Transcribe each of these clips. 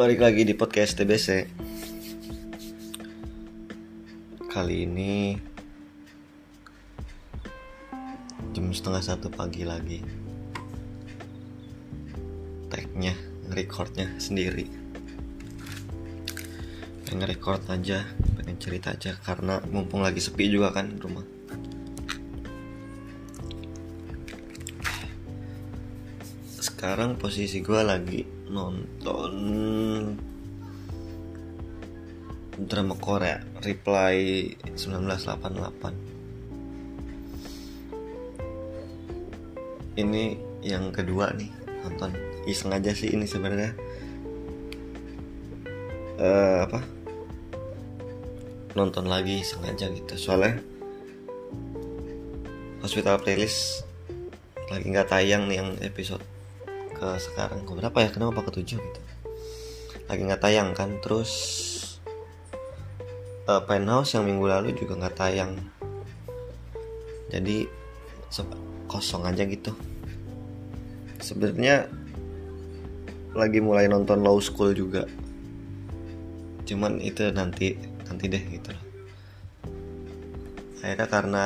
balik lagi di podcast TBC Kali ini Jam setengah satu pagi lagi. Tagnya, recordnya sendiri. Pengen record aja, pengen cerita aja Karena mumpung lagi sepi juga kan rumah. Sekarang posisi gue lagi nonton drama Korea Reply 1988 ini yang kedua nih nonton. Iseng aja sih ini sebenarnya. Uh, apa? Nonton lagi iseng aja gitu. Soalnya hospital playlist lagi nggak tayang nih yang episode ke sekarang. Ke berapa ya? Kenapa ke tujuh gitu? Lagi nggak tayang kan? Terus uh, penthouse yang minggu lalu juga nggak tayang. Jadi kosong aja gitu. Sebenarnya lagi mulai nonton Law School juga. Cuman itu nanti nanti deh gitu. Akhirnya karena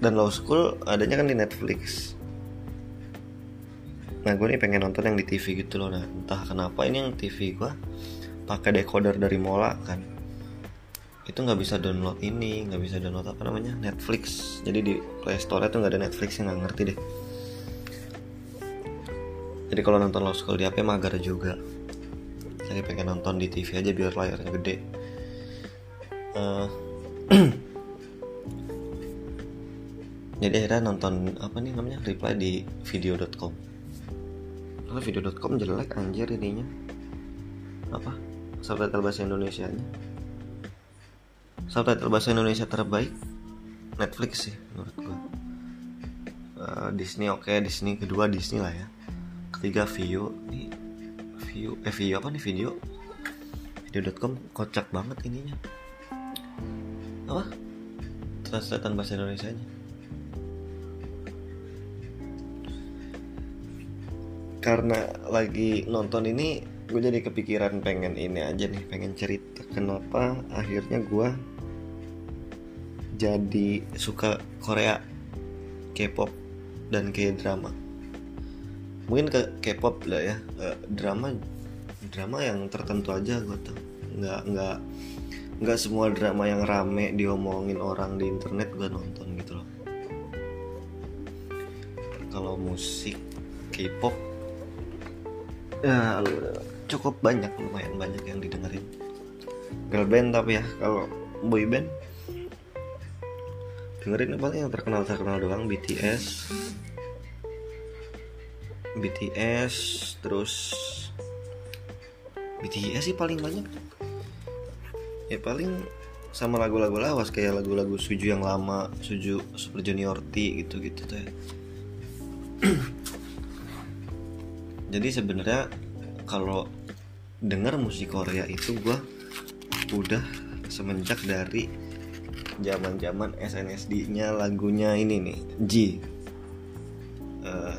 dan Law School adanya kan di Netflix nah gue nih pengen nonton yang di TV gitu loh nah entah kenapa ini yang TV gue pakai decoder dari Mola kan. Itu nggak bisa download ini nggak bisa download apa namanya? Netflix. Jadi di Play Store itu nggak ada Netflix yang nggak ngerti deh. Jadi kalau nonton Lost School di HP magar juga. Jadi pengen nonton di TV aja biar layarnya gede. Uh, jadi akhirnya nonton apa nih namanya? Reply di video.com video.com jelek anjir ininya. Apa? Subtitle bahasa Indonesia nya subtitle bahasa Indonesia terbaik Netflix sih menurut gua. Uh, Disney oke okay, Disney kedua Disney lah ya. Ketiga Vio nih Vio eh Vio apa nih video? Video.com kocak banget ininya. Apa? Translatean bahasa Indonesia nya karena lagi nonton ini gue jadi kepikiran pengen ini aja nih pengen cerita kenapa akhirnya gue jadi suka Korea K-pop dan K-drama. Mungkin ke K-pop lah ya uh, drama drama yang tertentu aja gue tuh nggak nggak nggak semua drama yang rame diomongin orang di internet gue nonton gitu loh. Kalau musik K-pop ya cukup banyak lumayan banyak yang didengerin. Girl band tapi ya kalau boy band dengerin paling yang terkenal terkenal doang BTS BTS terus BTS sih paling banyak. Ya paling sama lagu-lagu lawas kayak lagu-lagu Suju yang lama Suju Super Junior T gitu-gitu tuh ya jadi sebenarnya kalau denger musik Korea itu gue udah semenjak dari zaman zaman SNSD-nya lagunya ini nih G. Uh,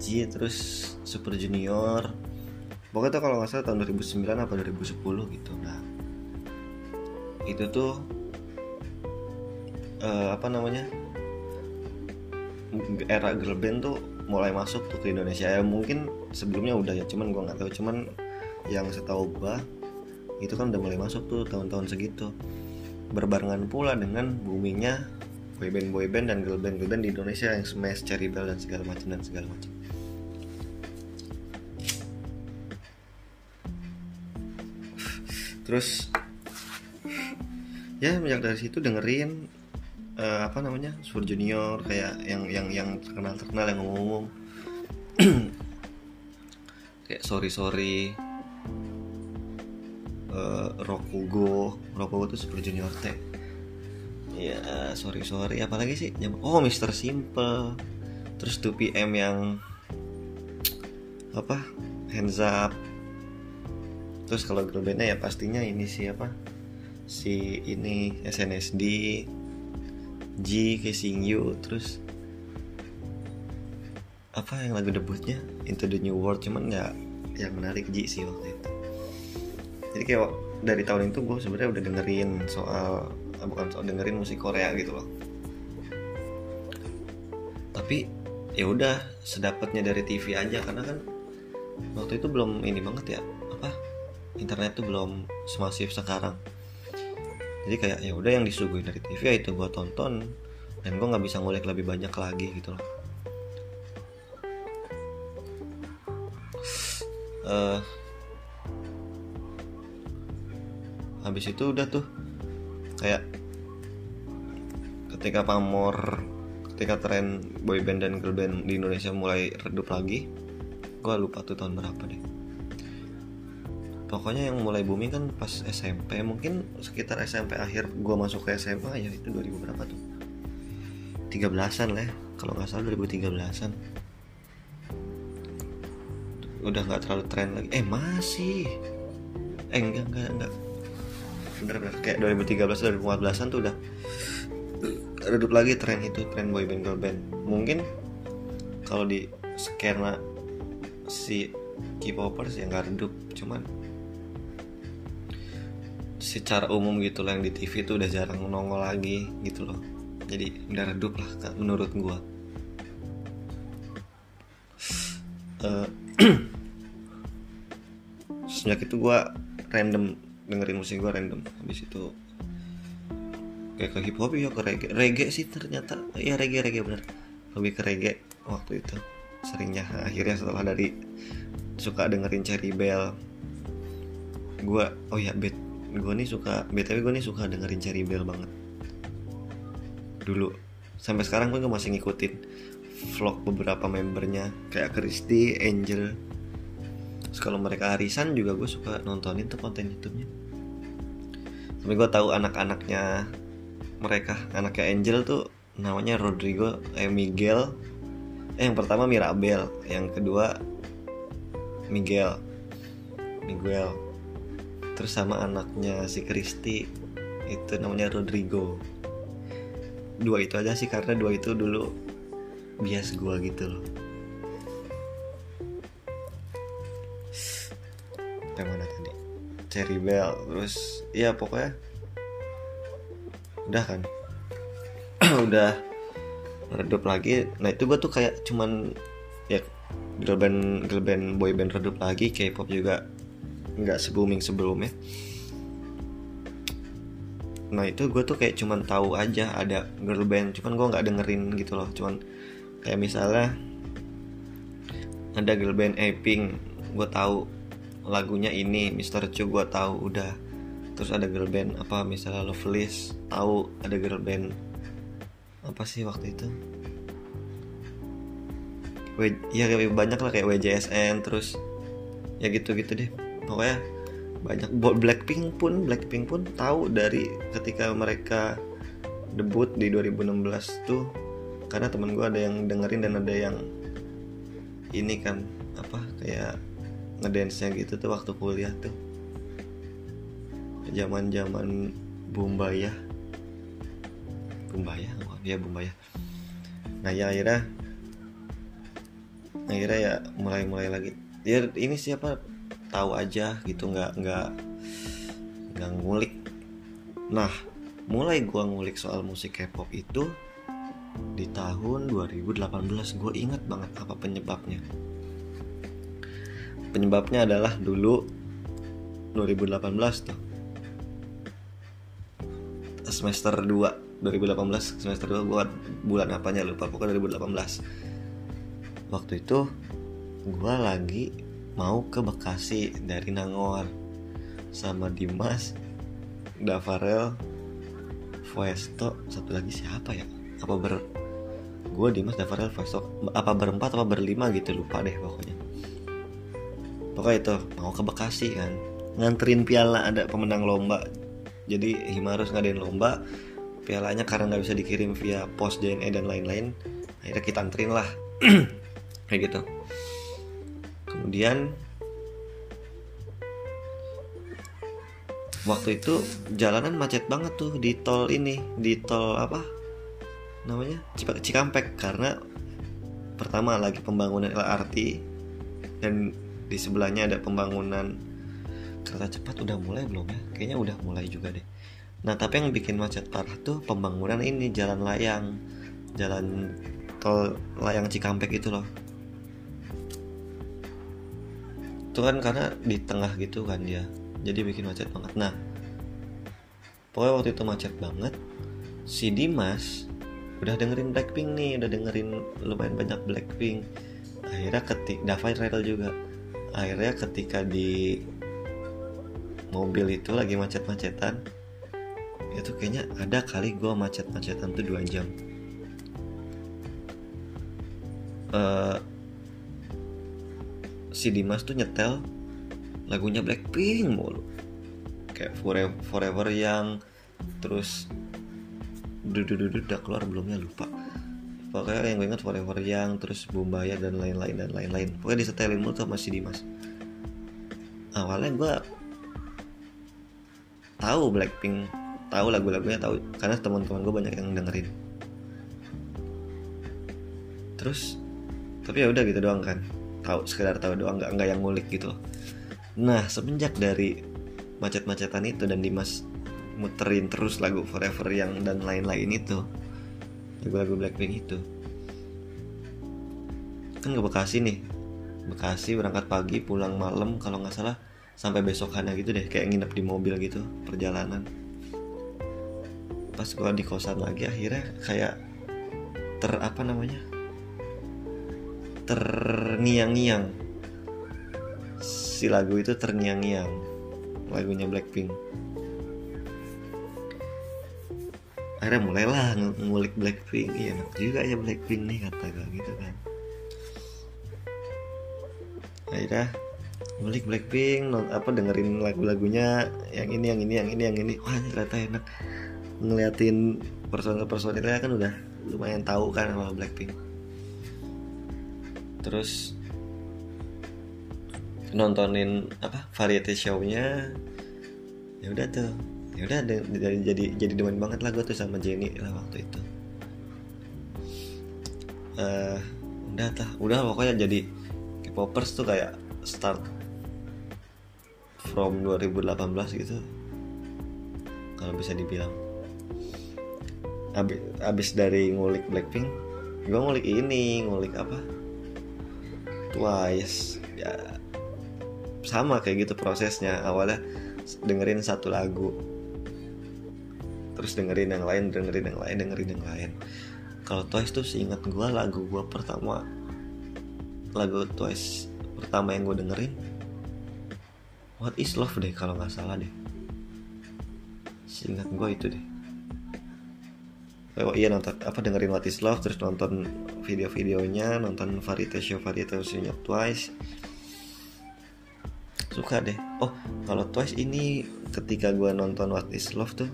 G terus Super Junior. Pokoknya tuh kalau nggak salah tahun 2009 apa 2010 gitu. Nah itu tuh uh, apa namanya? Era girl band tuh mulai masuk tuh ke Indonesia. Ya mungkin sebelumnya udah ya cuman gue nggak tahu. Cuman yang setahu gue itu kan udah mulai masuk tuh tahun-tahun segitu. Berbarengan pula dengan boomingnya boyband boyband dan girl band girl band di Indonesia yang smash cherry bell dan segala macam dan segala macam. Terus ya sejak dari situ dengerin uh, apa namanya? Super Junior kayak yang yang yang terkenal terkenal yang ngomong-ngomong kayak sorry sorry. Uh, Rokugo Rokugo tuh Super Junior T. Ya sorry sorry. Apalagi sih? Oh Mister Simple. Terus 2PM yang apa? Hands up. Terus kalau girl ya pastinya ini siapa si ini SNSD G Kissing You terus apa yang lagu debutnya? Into the New World cuman nggak yang menarik Ji sih waktu itu. Jadi kayak dari tahun itu gue sebenarnya udah dengerin soal ah, bukan soal dengerin musik Korea gitu loh. Tapi ya udah sedapatnya dari TV aja karena kan waktu itu belum ini banget ya apa internet tuh belum semasif sekarang jadi kayak ya udah yang disuguhin dari TV ya itu gue tonton. Dan gue nggak bisa ngulik lebih banyak lagi gitu loh. Uh, habis itu udah tuh kayak ketika pamor ketika tren boyband dan girlband di Indonesia mulai redup lagi gue lupa tuh tahun berapa deh pokoknya yang mulai booming kan pas SMP mungkin sekitar SMP akhir gue masuk ke SMA ya itu 2000 berapa tuh? 13an lah kalau nggak salah 2013an udah nggak terlalu tren lagi. Eh masih. Eh enggak enggak enggak bener-bener kayak 2013 2014an tuh udah redup lagi tren itu tren boyband girlband. Mungkin kalau di skena si K-popers ya nggak redup cuman secara umum gitu lah yang di TV itu udah jarang nongol lagi gitu loh. Jadi udah redup lah menurut gua. Uh, sejak itu gua random dengerin musik gua random. Habis itu kayak ke hip hop ya ke reggae. Reggae sih ternyata ya reggae reggae bener. Lebih ke reggae waktu itu seringnya. Akhirnya setelah dari suka dengerin Cherry Bell gue oh ya bet gue nih suka btw gue nih suka dengerin Cherry Bell banget. Dulu sampai sekarang gue masih ngikutin vlog beberapa membernya kayak Christy, Angel. Terus kalau mereka arisan juga gue suka nontonin tuh konten YouTube-nya. Tapi gue tahu anak-anaknya mereka anaknya Angel tuh namanya Rodrigo eh Miguel. Eh yang pertama Mirabel yang kedua Miguel Miguel terus sama anaknya si Kristi itu namanya Rodrigo. Dua itu aja sih karena dua itu dulu bias gua gitu loh. Yang mana tadi? Cherry Bell terus ya pokoknya udah kan? Udah redup lagi. Nah itu gue tuh kayak cuman ya girl band girl band boy band redup lagi K-pop juga nggak se booming sebelumnya. Nah itu gue tuh kayak cuman tahu aja ada girl band cuman gue nggak dengerin gitu loh. Cuman kayak misalnya ada girl band Aping gue tahu lagunya ini Mr. Chu gue tahu udah. Terus ada girl band apa misalnya Loveless tahu ada girl band apa sih waktu itu? W ya banyak lah kayak WJSN terus ya gitu-gitu deh pokoknya banyak. Blackpink pun Blackpink pun tahu dari ketika mereka debut di 2016 tuh karena temen gue ada yang dengerin dan ada yang ini kan apa kayak ngedance nya gitu tuh waktu kuliah tuh. Zaman zaman Bumbaya. Bumbaya? Oh, ya Bumbaya. Nah ya akhirnya akhirnya ya mulai mulai lagi. Ya ini siapa tahu aja gitu nggak nggak nggak ngulik. Nah mulai gua ngulik soal musik K-pop itu di tahun 2018 gue ingat banget apa penyebabnya. Penyebabnya adalah dulu 2018 tuh. Semester 2 2018 semester 2 gue bulan apanya lupa pokoknya 2018 waktu itu gue lagi mau ke Bekasi dari Nangor sama Dimas Davarel Fuesto satu lagi siapa ya? Apa ber gue Dimas Davarel Fuesto. Apa berempat apa berlima gitu lupa deh pokoknya. Pokoknya itu mau ke Bekasi kan. Nganterin piala ada pemenang lomba. Jadi Himarus ngadain lomba. Pialanya karena nggak bisa dikirim via pos JNE dan lain-lain akhirnya kita anterin lah. Kayak gitu kemudian waktu itu jalanan macet banget tuh di tol ini di tol apa namanya? Cikampek. Karena pertama lagi pembangunan LRT dan di sebelahnya ada pembangunan kereta cepat. Udah mulai belum ya? Kayaknya udah mulai juga deh. Nah tapi yang bikin macet parah tuh pembangunan ini jalan layang jalan tol layang Cikampek itu loh itu kan karena di tengah gitu kan dia. Jadi bikin macet banget. Nah pokoknya waktu itu macet banget si Dimas udah dengerin Blackpink nih udah dengerin lumayan banyak Blackpink. Akhirnya ketik Dava Rel juga. Akhirnya ketika di mobil itu lagi macet-macetan itu kayaknya ada kali gue macet-macetan tuh dua jam. Uh, si Dimas tuh nyetel lagunya Blackpink mulu. Kayak forever, forever yang terus duduk udah keluar belumnya lupa. Pokoknya yang gue ingat forever yang terus Bumbaya dan lain-lain dan lain-lain. Pokoknya disetelin mulu sama si Dimas. Awalnya gue tahu Blackpink tahu lagu-lagunya tahu karena teman-teman gue banyak yang dengerin. Terus tapi ya udah gitu doang kan tahu sekedar tahu doang nggak nggak yang ngulik gitu. Nah semenjak dari macet-macetan itu dan Dimas muterin terus lagu Forever yang dan lain-lain itu lagu-lagu Blackpink itu kan ke Bekasi nih. Bekasi berangkat pagi pulang malam kalau nggak salah sampai besokannya gitu deh kayak nginep di mobil gitu perjalanan. Pas gua di kosan lagi akhirnya kayak ter apa namanya terngiang-ngiang. Si lagu itu terngiang-ngiang. Lagunya Blackpink. Akhirnya mulailah ngulik Blackpink. Iya enak juga ya Blackpink nih kata gue gitu kan. Akhirnya ngulik Blackpink non, apa dengerin lagu-lagunya. Yang ini yang ini yang ini yang ini. Wah ternyata enak. Ngeliatin personil-personilnya kan udah lumayan tahu kan sama Blackpink terus nontonin apa variety show-nya. Ya udah tuh. Ya udah jadi jadi jadi demen banget lah gue tuh sama Jenny lah waktu itu. Uh, udah tah. Udah pokoknya jadi K-popers tuh kayak start from 2018 gitu. Kalau bisa dibilang. Abis, abis dari ngulik Blackpink gue ngulik ini ngulik apa Twice. Ya. Sama kayak gitu prosesnya. Awalnya dengerin satu lagu. Terus dengerin yang lain dengerin yang lain dengerin yang lain. Kalau Twice tuh seingat gue lagu gue pertama. Lagu Twice pertama yang gue dengerin. What is Love deh kalau nggak salah deh. Seingat gue itu deh. Oh iya nonton apa dengerin What is Love terus nonton video-videonya nonton variety show variety shownya Twice. Suka deh. Oh kalau Twice ini ketika gue nonton What is Love tuh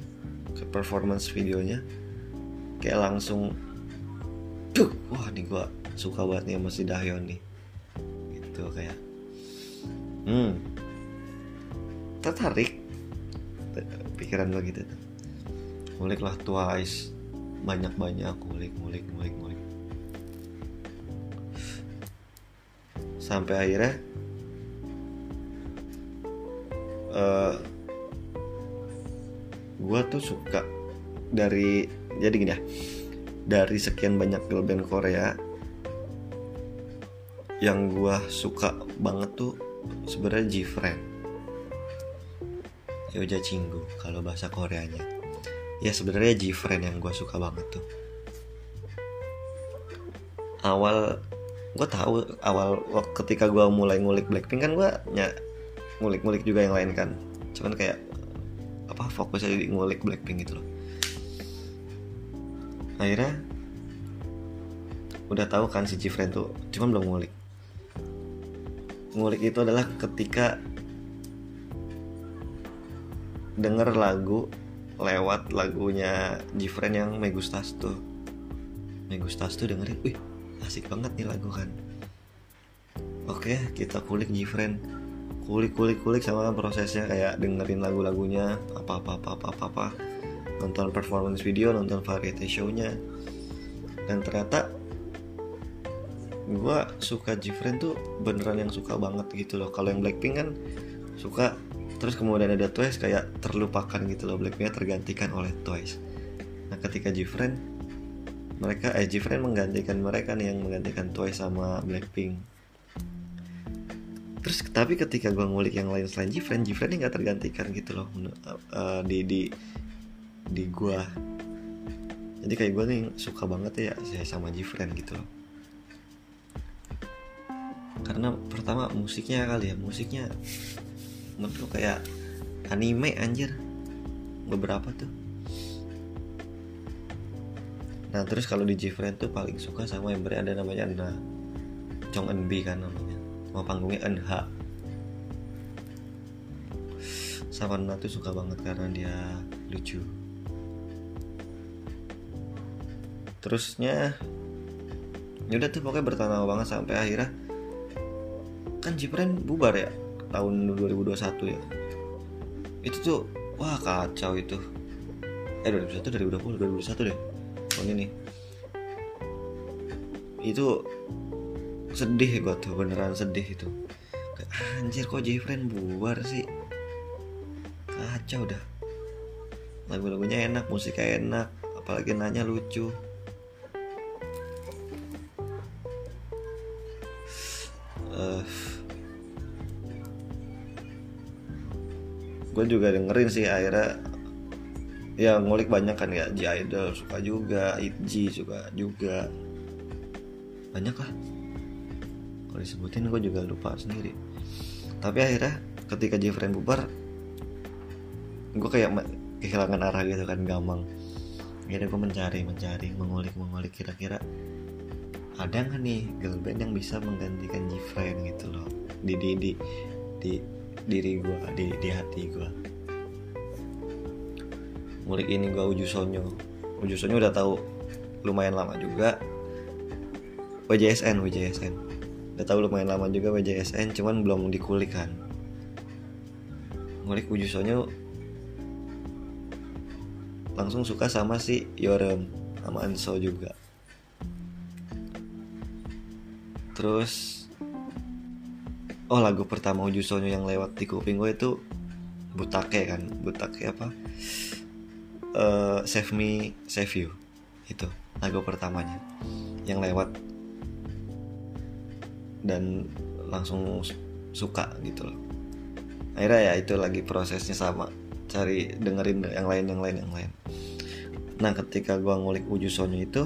ke performance videonya kayak langsung tuh wah nih gue suka banget nih sama si Dahyun nih. Gitu kayak hmm tertarik. Pikiran gue gitu tuh. Ngulik lah twice. Banyak banyak ngulik ngulik ngulik ngulik sampai akhirnya uh, gue tuh suka dari jadi gini ya dari sekian banyak girl band Korea yang gue suka banget tuh sebenarnya G-Friend Yoja Cinggu kalau bahasa Koreanya. Ya sebenarnya G-Friend yang gue suka banget tuh. Awal gue tahu awal ketika gue mulai ngulik Blackpink kan gue ny ngulik-ngulik juga yang lain kan. Cuman kayak apa fokus aja di ngulik Blackpink gitu loh. Akhirnya udah tahu kan si G-Friend tuh cuman belum ngulik. Ngulik itu adalah ketika denger lagu lewat lagunya Jifren yang Megustas tuh. Megustas tuh dengerin wih asik banget nih lagu kan. Oke kita kulik Jifren kulik kulik kulik sama prosesnya kayak dengerin lagu-lagunya apa apa apa apa apa, apa. nonton performance video nonton variety show-nya. Dan ternyata gue suka Jifren tuh beneran yang suka banget gitu loh. Kalau yang Blackpink kan suka terus kemudian ada Twice kayak terlupakan gitu loh. Blackpink tergantikan oleh Twice. Nah ketika Jifren mereka eh Jifren menggantikan mereka nih yang menggantikan Twice sama Blackpink. Terus tapi ketika gue ngulik yang lain selain Jifren ini nggak tergantikan gitu loh uh, di di di gue jadi kayak gue nih suka banget ya saya sama Jifren gitu loh. Karena pertama musiknya kali ya musiknya menurut kayak anime anjir. Beberapa tuh nah terus kalau di Jifren tuh paling suka sama yang ada namanya Na Chong Eun Bi kan namanya. Mau panggungnya Eun Ha sama Na tuh suka banget karena dia lucu. Terusnya ya udah tuh pokoknya bertanah banget sampai akhirnya. Kan Jipren bubar ya tahun 2021 ya. Itu tuh wah kacau itu. Eh 2021 2020 2021 deh tahun ini itu sedih gue tuh beneran sedih itu. Anjir kok Jifren bubar sih? Kacau dah. Lagu-lagunya enak musiknya enak apalagi nanya lucu. Uh, gue juga dengerin sih akhirnya ya ngulik banyak kan ya J Idol suka juga Itji suka juga. Banyak lah. Kalau disebutin gue juga lupa sendiri. Tapi akhirnya ketika Jeffrey bubar gue kayak kehilangan arah gitu kan gampang. Akhirnya gue mencari mencari mengulik mengulik. Kira-kira ada nggak nih girl band yang bisa menggantikan Jeffrey gitu loh? Di di di, di diri gue di, di hati gue mulik ini gue uju sonyo. Uju sonyo udah tahu lumayan lama juga. WJSN WJSN udah tahu lumayan lama juga WJSN cuman belum dikulik kan. Ngulik uju sonyo langsung suka sama si Yorem sama Anso juga. Terus oh lagu pertama Uju Sonyo yang lewat di kuping gue itu Butake kan? Butake apa uh, Save Me Save You. Itu lagu pertamanya yang lewat dan langsung suka gitu loh. Akhirnya ya itu lagi prosesnya sama cari dengerin yang lain yang lain yang lain. Nah ketika gue ngulik Uju Sonyo itu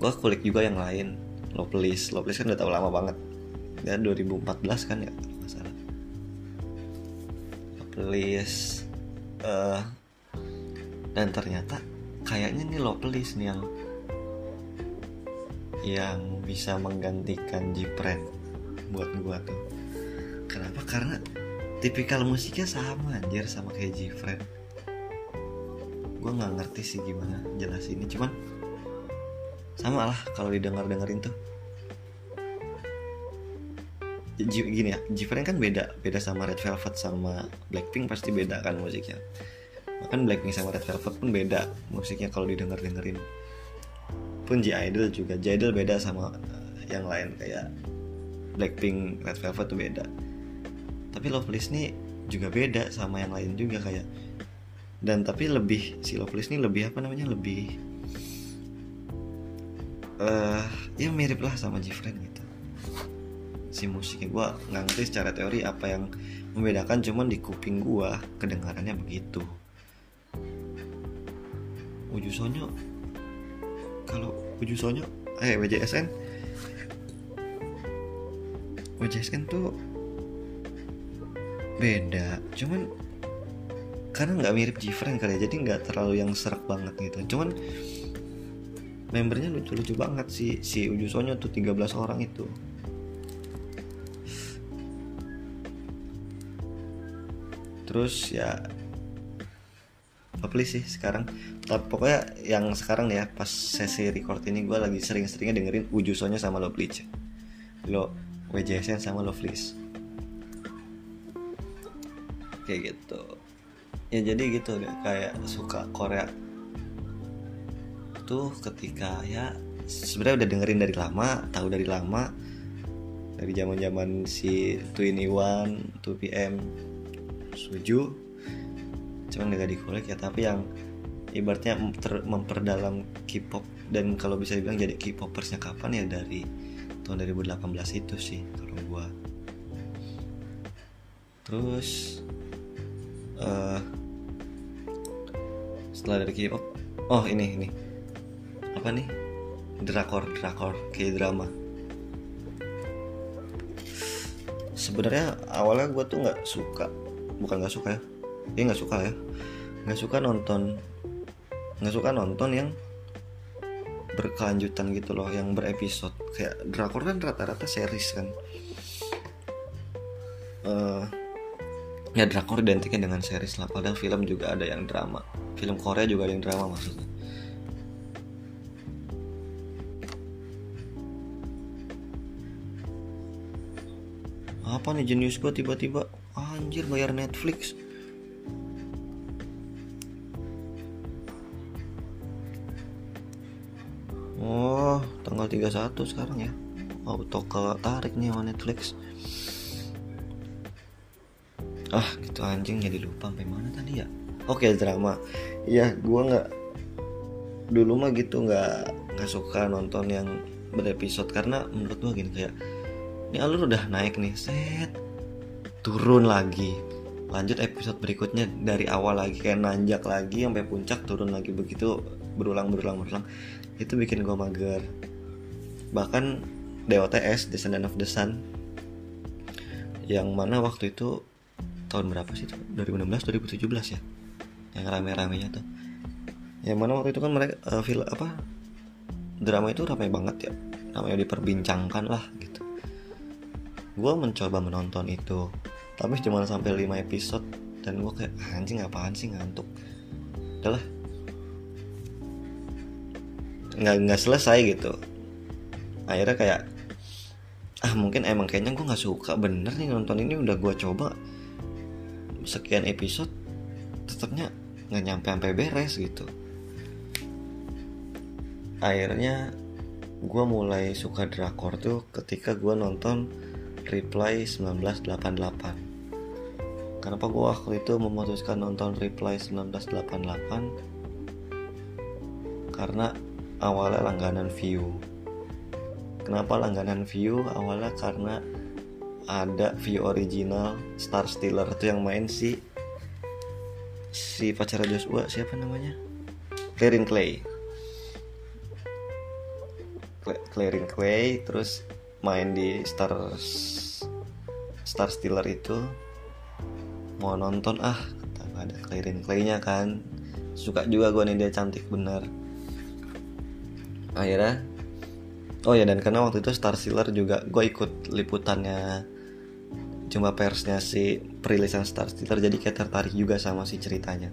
gue kulik juga yang lain Loveless Loveless kan udah tau lama banget. Ya 2014 kan ya masalah please uh, dan ternyata kayaknya nih lo please nih yang yang bisa menggantikan Jipren buat gua tuh. Kenapa? Karena tipikal musiknya sama anjir sama kayak Jipren gua nggak ngerti sih gimana jelas ini cuman sama lah kalau didengar dengerin tuh. Gini ya Jifren kan beda beda sama Red Velvet sama Blackpink pasti beda kan musiknya bahkan Blackpink sama Red Velvet pun beda musiknya kalau didengar dengerin pun J Idol juga. J Idol beda sama eh, yang lain. Kayak Blackpink Red Velvet tuh beda. Tapi Loveless nih juga beda sama yang lain juga kayak. Dan tapi lebih si Loveless nih lebih apa namanya? Lebih uh, ya mirip lah sama Jifren gitu. Si musiknya gue nggak ngerti secara teori apa yang membedakan cuman di kuping gue kedengarannya begitu Uju Sonyo. Kalau Uju Sonyo eh WJSN WJSN tuh beda. Cuman karena nggak mirip Jifren kali ya jadi nggak terlalu yang serak banget gitu. Cuman membernya lucu-lucu banget si si Uju Sonyo tuh 13 orang itu. Terus ya apa sih sekarang. Tapi pokoknya yang sekarang ya pas sesi record ini gue lagi sering-seringnya dengerin Ujusonya sama Lo Bleach Lo WJSN sama Lo Fleece kayak gitu. Ya jadi gitu deh kayak suka Korea. Tuh ketika ya sebenarnya udah dengerin dari lama tahu dari lama. Dari zaman zaman si Twin Iwan 2PM Suju cuman gak dikolek ya tapi yang ibaratnya memper- memperdalam K-pop dan kalau bisa dibilang jadi K-popersnya kapan ya dari tahun 2018 itu sih kalau gua. Terus eh setelah dari K-pop oh ini ini. Apa nih? Drakor drakor kayak drama sebenarnya awalnya gue tuh nggak suka bukan nggak suka ya dia nggak suka ya. Nggak suka nonton nggak suka nonton yang berkelanjutan gitu loh yang berepisode. Kayak drakor kan rata-rata series kan. Eh, ya drakor identiknya dengan series lah. Padahal film juga ada yang drama. Film Korea juga ada yang drama maksudnya. Apa nih jenius gue tiba-tiba? Anjir bayar Netflix tanggal 31 sekarang ya. Auto tarik nih sama Netflix. Ah, gitu anjing jadi lupa sampai mana tadi ya. Oke, drama. Iya, gua nggak dulu mah gitu nggak nggak suka nonton yang berepisode karena menurut gua gini kayak ini alur udah naik nih, set turun lagi. Lanjut episode berikutnya dari awal lagi kayak nanjak lagi sampai puncak turun lagi begitu berulang berulang berulang itu bikin gue mager bahkan DOTS Descendant of the Sun. Yang mana waktu itu tahun berapa sih 2016 2017 ya? Yang rame-ramenya tuh. Yang mana waktu itu kan mereka uh, film apa drama itu ramai banget ya. Namanya diperbincangkan lah gitu. Gue mencoba menonton itu tapi cuma sampai 5 episode dan gue kayak anjing apaan sih ngantuk. Udahlah. Nggak nggak selesai gitu akhirnya kayak ah mungkin emang kayaknya gue nggak suka. Bener nih nonton ini udah gue coba sekian episode tetapnya nggak nyampe sampai beres gitu. Akhirnya gue mulai suka drakor tuh ketika gue nonton Reply 1988 kenapa gue waktu itu memutuskan nonton Reply 1988 karena awalnya langganan view kenapa langganan view? Awalnya karena ada view original Star Stealer itu yang main si si pacar Joshua siapa namanya? Clarin Clay. Clarin Clay terus main di Star Star Stealer itu. Mau nonton ah ada Clarin Clay-nya kan. Suka juga gue nih dia cantik bener akhirnya oh ya dan karena waktu itu Star Stealer juga gue ikut liputannya cuma persnya si perilisan Star Stealer jadi kayak tertarik juga sama si ceritanya.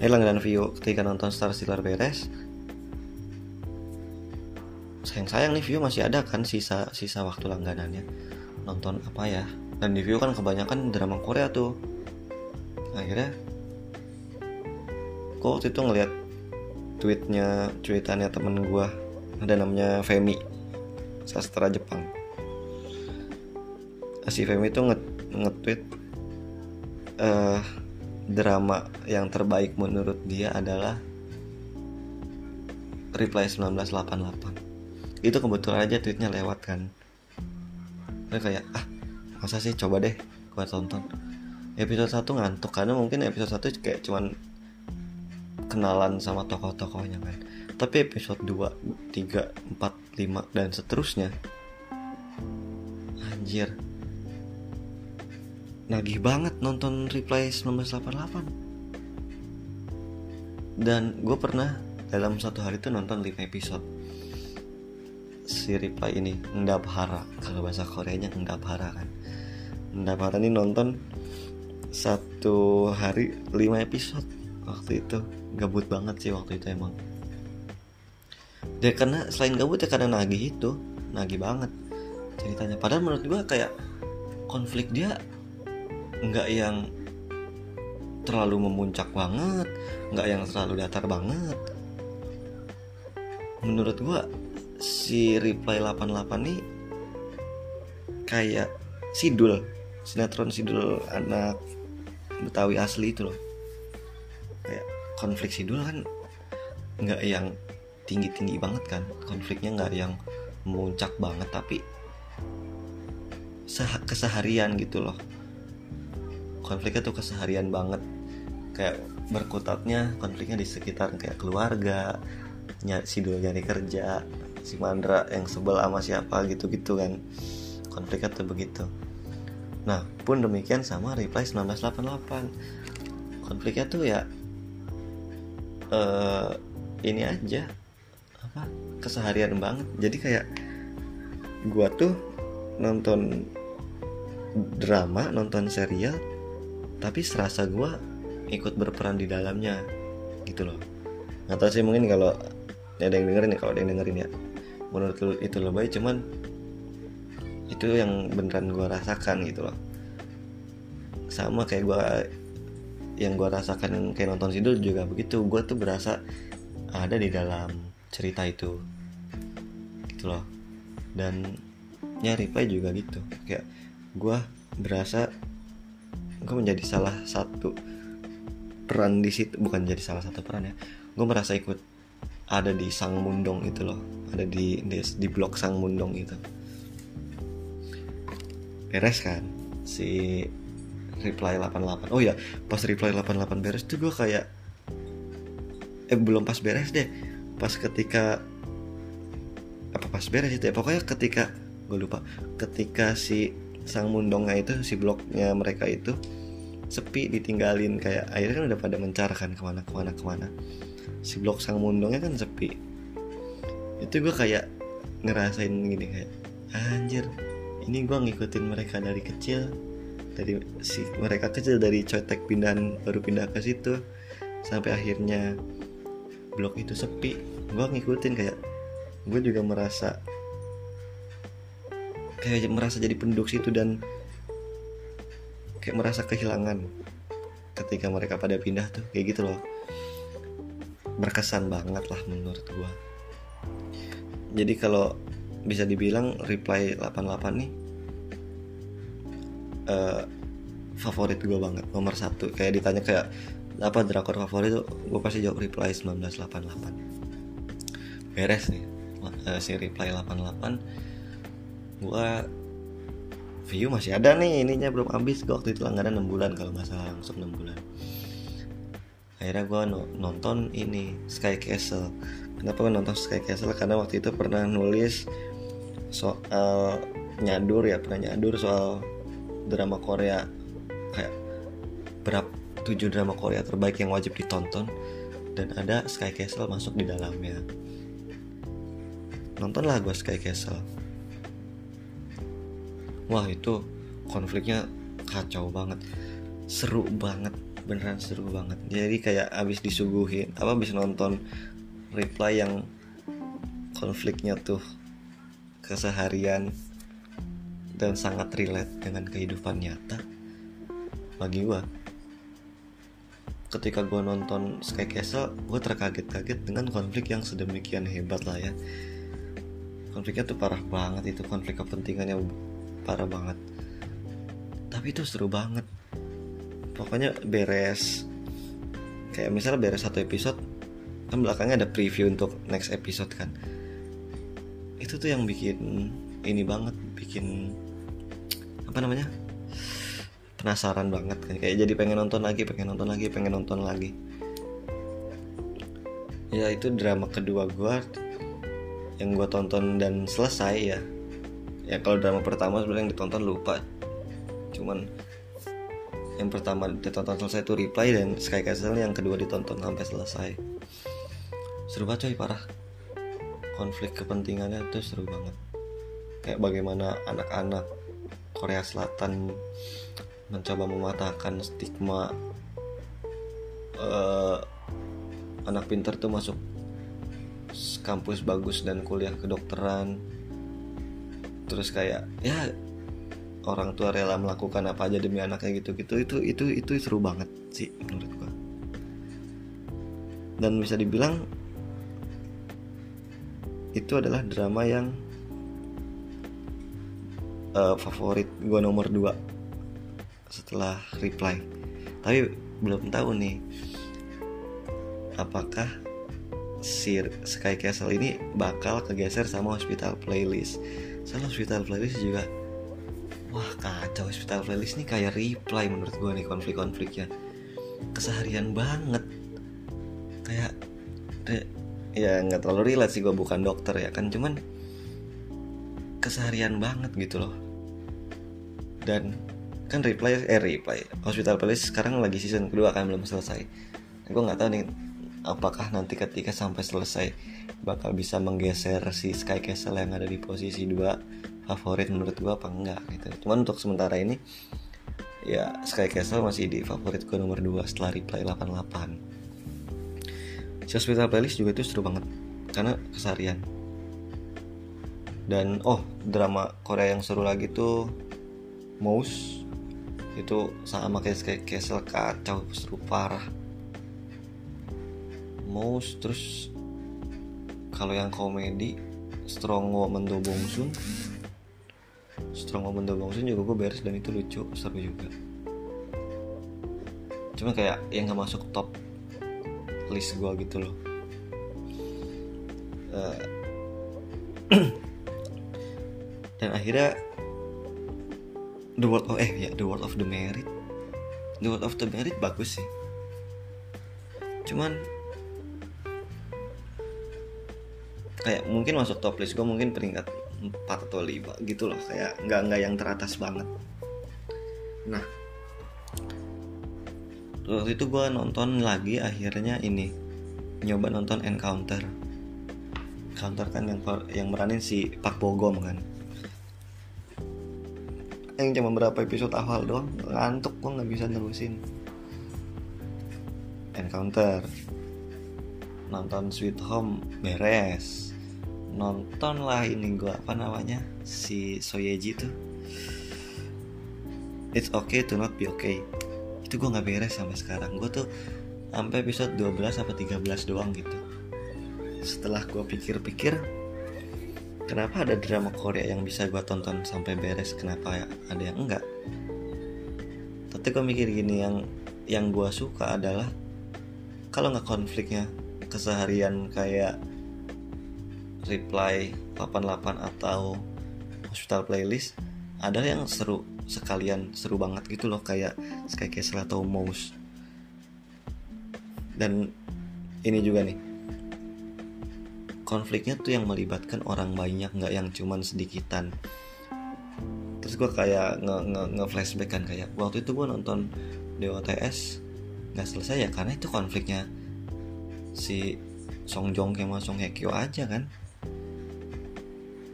Eh langganan view ketika nonton Star Stealer beres sayang sayang nih view masih ada kan sisa sisa waktu langganannya nonton apa ya? Dan di view kan kebanyakan drama Korea tuh. Akhirnya gue waktu itu ngeliat tweetnya tweetannya temen gue ada namanya Femi sastra Jepang. Si Femi itu nge nge-tweet uh, drama yang terbaik menurut dia adalah Reply 1988 itu kebetulan aja tweetnya lewat kan. Terus kayak ah masa sih? Coba deh gua tonton. Episode 1 ngantuk karena mungkin episode 1 kayak cuman kenalan sama tokoh-tokohnya kan tapi episode 2, 3, 4, 5 dan seterusnya. Anjir. Nagih banget nonton Reply 1988 dan gue pernah dalam satu hari itu nonton 5 episode si Reply ini. Ndabhara kalau bahasa Koreanya Ndabhara kan. Ndabhara ini nonton satu hari 5 episode waktu itu. Gabut banget sih waktu itu emang dia karena selain gabut ya karena nagih itu nagih banget ceritanya. Padahal menurut gue kayak konflik dia nggak yang terlalu memuncak banget nggak yang terlalu datar banget. Menurut gue si Reply 88 nih kayak sidul sinetron sidul anak Betawi asli itu loh. Kayak konflik sidul kan nggak yang tinggi tinggi banget kan. Konfliknya nggak yang muncak banget tapi keseharian gitu loh. Konfliknya tuh keseharian banget. Kayak berkutatnya konfliknya di sekitar kayak keluarga sidul nyari kerja si Mandra yang sebel sama siapa gitu-gitu kan. Konfliknya tuh begitu. Nah pun demikian sama Reply 1988 konfliknya tuh ya uh, ini aja keseharian banget. Jadi kayak gua tuh nonton drama nonton serial tapi serasa gua ikut berperan di dalamnya gitu loh. Nggak tahu sih mungkin kalau ada yang dengerin ya kalau ada yang dengerin ya. Menurut lu itu lebay cuman itu yang beneran gue rasakan gitu loh. Sama kayak gue yang gue rasakan kayak nonton sidul juga begitu. Gue tuh berasa ada di dalam cerita itu. Gitu loh. Dan nyari Pai juga gitu. Kayak gue berasa gue menjadi salah satu peran di situ bukan jadi salah satu peran ya. Gue merasa ikut ada di Sang Mundong itu loh. Ada di di, di blok Sang Mundong itu. Beres kan? Si reply 88 oh ya pas reply 88 beres tuh gue kayak eh belum pas beres deh pas ketika apa pas beres itu ya. Pokoknya ketika gue lupa. Ketika si sang mundongnya itu si bloknya mereka itu sepi ditinggalin kayak akhirnya kan udah pada mencar kan ke mana ke mana ke mana. Si blok sang mundongnya kan sepi. Itu gue kayak ngerasain gini kayak anjir ini gue ngikutin mereka dari kecil dari si mereka kecil dari cotek pindahan baru pindah ke situ sampai akhirnya blok itu sepi gue ngikutin kayak gue juga merasa kayak merasa jadi penduduk situ dan kayak merasa kehilangan ketika mereka pada pindah tuh kayak gitu loh. Berkesan banget lah menurut gua. Jadi kalau bisa dibilang reply 88 nih uh, favorit gue banget nomor satu. Kayak ditanya kayak apa drakor favorit tuh? Gue pasti jawab reply 1988 beres nih uh, si reply 88 gue view masih ada nih ininya belum habis. Waktu itu langganan 6 bulan kalau nggak salah langsung 6 bulan. Akhirnya gue nonton ini Sky Castle. Kenapa gue nonton Sky Castle? Karena waktu itu pernah nulis soal nyadur ya pernah nyadur soal drama Korea. Kayak berapa tujuh drama Korea terbaik yang wajib ditonton dan ada Sky Castle masuk di dalamnya. Nontonlah gue Sky Castle. Wah itu konfliknya kacau banget. Seru banget beneran seru banget. Jadi kayak abis disuguhin apa abis nonton reply yang konfliknya tuh keseharian dan sangat relate dengan kehidupan nyata bagi gua ketika gua nonton Sky Castle gue terkaget-kaget dengan konflik yang sedemikian hebat lah ya. Konfliknya tuh parah banget itu konflik kepentingannya parah banget. Tapi itu seru banget. Pokoknya beres. Kayak misalnya beres satu episode kan belakangnya ada preview untuk next episode kan. Itu tuh yang bikin ini banget bikin apa namanya penasaran banget kan. Kayak jadi pengen nonton lagi pengen nonton lagi pengen nonton lagi. Ya itu drama kedua gue yang gue tonton dan selesai ya. Ya kalau drama pertama sebenarnya yang ditonton lupa. Cuman yang pertama ditonton selesai itu reply dan Sky Castle yang kedua ditonton sampai selesai. Seru banget coy parah. Konflik kepentingannya itu seru banget. Kayak bagaimana anak-anak Korea Selatan mencoba mematahkan stigma uh, anak pinter tuh masuk kampus bagus dan kuliah kedokteran. Terus kayak ya orang tua rela melakukan apa aja demi anaknya gitu gitu itu itu itu seru banget sih menurut gua. Dan bisa dibilang itu adalah drama yang uh, favorit gue nomor 2 setelah reply. Tapi belum tahu nih apakah si Sky Castle ini bakal kegeser sama Hospital Playlist? Soalnya Hospital Playlist juga wah kacau. Hospital Playlist ini kayak reply menurut gue nih konflik-konfliknya. Keseharian banget. Kayak ya nggak terlalu relate sih gue bukan dokter ya kan. Cuman keseharian banget gitu loh. Dan kan reply eh reply. Hospital police sekarang lagi season kedua kan belum selesai. Gue nggak tahu nih apakah nanti ketika sampai selesai bakal bisa menggeser si Sky Castle yang ada di posisi 2 favorit menurut gue apa enggak gitu. Cuman untuk sementara ini ya Sky Castle masih di favorit gue nomor 2 setelah reply 88 si hospital playlist juga itu seru banget karena kesarian dan oh drama Korea yang seru lagi tuh Mouse itu sama kayak Castle kacau seru parah. Mouse terus kalau yang komedi Strong Woman Do Bongsun Strong Woman Do Bongsun juga gue beres dan itu lucu seru juga. Cuma kayak yang gak masuk top list gue gitu loh. Uh, dan akhirnya The World of eh ya The World of the Merit. The World of the Merit bagus sih. Cuman kayak mungkin masuk top list gue mungkin peringkat 4 atau 5 gitu loh. Kayak nggak nggak yang teratas banget. Nah waktu itu gue nonton lagi akhirnya ini nyoba nonton Encounter. Encounter kan yang yang meranin si Pak Bogom kan yang cuma berapa episode awal doang ngantuk gue nggak bisa nerusin. Encounter. Nonton Sweet Home beres. Nonton lah ini gue apa namanya si Soyeji tuh. It's okay to not be okay. Itu gue nggak beres sampai sekarang. Gue tuh sampai episode 12 apa 13 doang gitu. Setelah gue pikir-pikir kenapa ada drama Korea yang bisa gue tonton sampai beres? Kenapa ada yang enggak? Tapi gue mikir gini yang yang gue suka adalah kalau nggak konfliknya keseharian kayak reply 88 atau hospital playlist ada yang seru sekalian seru banget gitu loh kayak Sky Castle atau Mouse. Dan ini juga nih konfliknya tuh yang melibatkan orang banyak nggak yang cuman sedikitan. Terus gue kayak nge, nge, nge flashback kan kayak waktu itu gue nonton DOTS nggak selesai ya karena itu konfliknya si Song Jong sama Song Hye Kyo aja kan.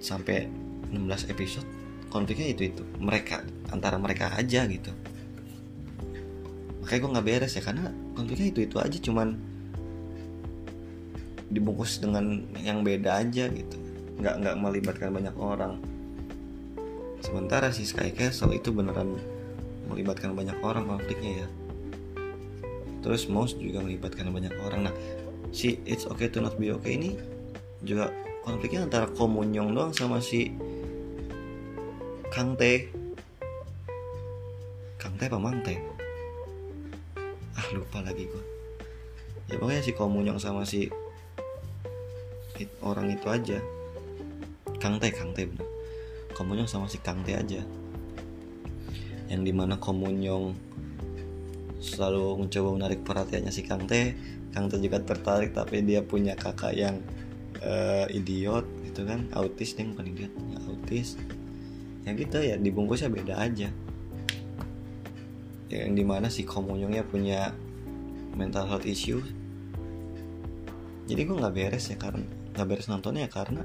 Sampai 16 episode konfliknya itu itu. Mereka antara mereka aja gitu. Makanya gue nggak beres ya karena konfliknya itu itu aja cuman dibungkus dengan yang beda aja gitu. Nggak nggak melibatkan banyak orang. Sementara si Sky Castle itu beneran melibatkan banyak orang konfliknya ya. Terus Mouse juga melibatkan banyak orang. Nah si It's Okay to Not Be Okay ini juga konfliknya antara Komunyong doang sama si Kang Tae. Kang Tae apa Mang Tae? Ah lupa lagi gua. Ya pokoknya si Komunyong sama si orang itu aja. Kang Tae Kang Tae bener. Komunyong sama si Kang Tae aja. Yang di mana Komunyong selalu mencoba menarik perhatiannya si Kang Tae Kang Tae juga tertarik tapi dia punya kakak yang uh, idiot gitu kan. Autis dia bukan idiot ya, autis. Yang gitu ya dibungkusnya beda aja. Yang di mana si Komunyongnya punya mental health issue. Jadi gue nggak beres ya karena nggak beres nontonnya ya karena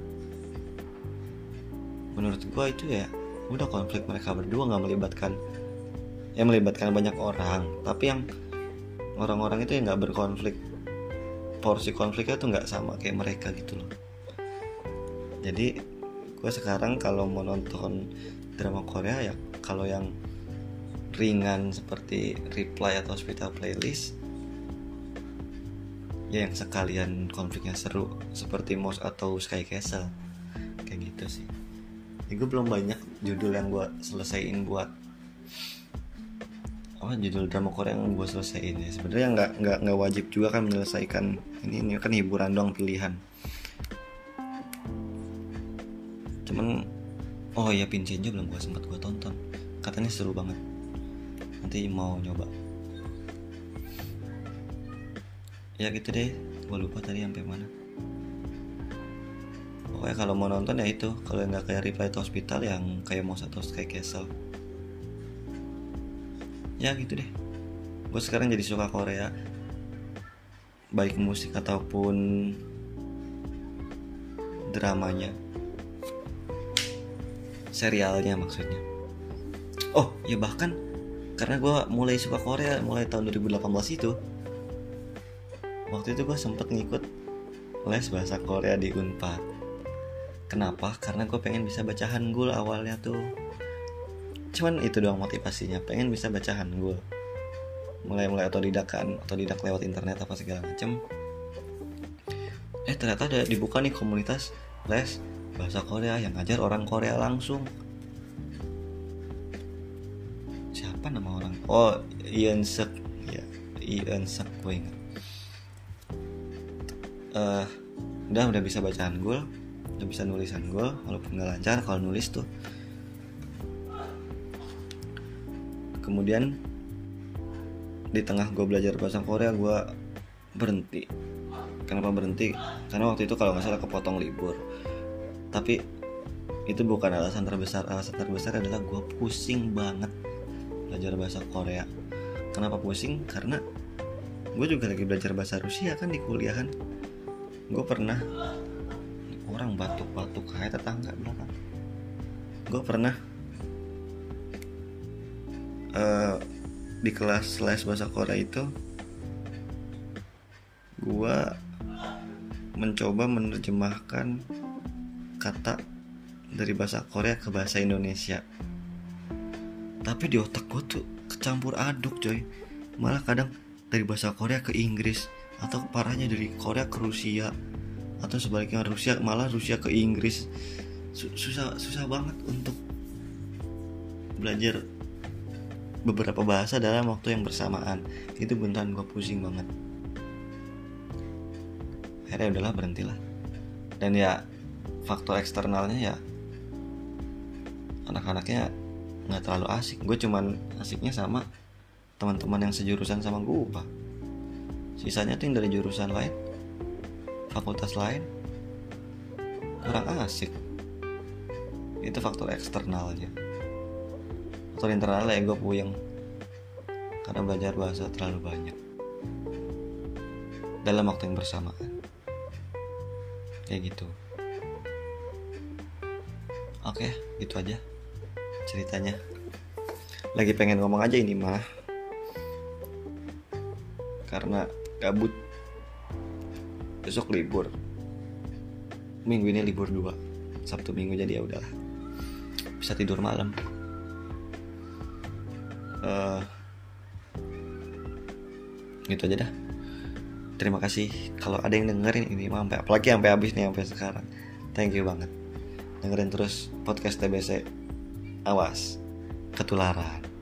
menurut gue itu ya udah konflik mereka berdua nggak melibatkan ya melibatkan banyak orang. Tapi yang orang-orang itu yang nggak berkonflik porsi konfliknya tuh nggak sama kayak mereka gitu loh. Jadi gue sekarang kalau mau nonton drama Korea ya kalau yang ringan seperti Reply atau Hospital Playlist ya yang sekalian konfliknya seru seperti Mouse atau Sky Castle. Kayak gitu sih. Ya, gue belum banyak judul yang gue selesaiin buat apa judul drama Korea yang gue selesaiin ya. Sebenarnya nggak nggak nggak wajib juga kan menyelesaikan ini ini kan hiburan doang pilihan. Cuman oh ya Vincenzo belum gue sempat gue tonton. Katanya seru banget. Nanti mau nyoba ya gitu deh gue lupa tadi sampai mana. Pokoknya kalau mau nonton ya itu kalau nggak kayak Reply to Hospital yang kayak mau satu Sky Castle. Ya gitu deh. Gue sekarang jadi suka Korea. Baik musik ataupun dramanya. Serialnya maksudnya. Oh ya bahkan karena gue mulai suka Korea mulai tahun 2018 itu waktu itu gue sempet ngikut les bahasa Korea di Unpad. Kenapa? Karena gue pengen bisa baca Hangul awalnya tuh. Cuman itu doang motivasinya pengen bisa baca Hangul. Mulai mulai otodidak kan otodidak lewat internet apa segala macem. Eh ternyata ada dibuka nih komunitas les bahasa Korea yang ngajar orang Korea langsung. Siapa nama orang? Oh Ian Sek ya Ian Sek gue ingat uh, udah udah bisa bacaan gue udah bisa nulisan gue walaupun nggak lancar kalau nulis tuh. Kemudian di tengah gue belajar bahasa Korea gue berhenti. Kenapa berhenti? Karena waktu itu kalau nggak salah kepotong libur. Tapi itu bukan alasan terbesar. Alasan terbesar adalah gue pusing banget belajar bahasa Korea. Kenapa pusing? Karena gue juga lagi belajar bahasa Rusia kan di kuliah kan gue pernah. Orang batuk-batuk kayak tetangga belakang. Gue pernah uh, di kelas les bahasa Korea itu gue mencoba menerjemahkan kata dari bahasa Korea ke bahasa Indonesia. Tapi di otak gue tuh kecampur aduk coy. Malah kadang dari bahasa Korea ke Inggris atau parahnya dari Korea ke Rusia. Atau sebaliknya Rusia malah Rusia ke Inggris. Susah susah banget untuk belajar beberapa bahasa dalam waktu yang bersamaan. Itu beneran gue pusing banget. Akhirnya udahlah berhentilah. Dan ya faktor eksternalnya ya anak-anaknya nggak terlalu asik. Gue cuman asiknya sama teman-teman yang sejurusan sama gue sisanya tuh yang dari jurusan lain fakultas lain. Kurang asik. Itu faktor eksternalnya faktor internalnya ya gue puyeng. Karena belajar bahasa terlalu banyak. Dalam waktu yang bersamaan. Kayak gitu. Oke gitu aja ceritanya. Lagi pengen ngomong aja ini mah. Karena gabut. Besok libur. Minggu ini libur dua. Sabtu minggu jadi ya udahlah. Bisa tidur malam. Uh, gitu aja dah. Terima kasih. Kalau ada yang dengerin ini sampai apalagi sampai habis nih sampai sekarang. Thank you banget. Dengerin terus podcast TBC awas. Ketularan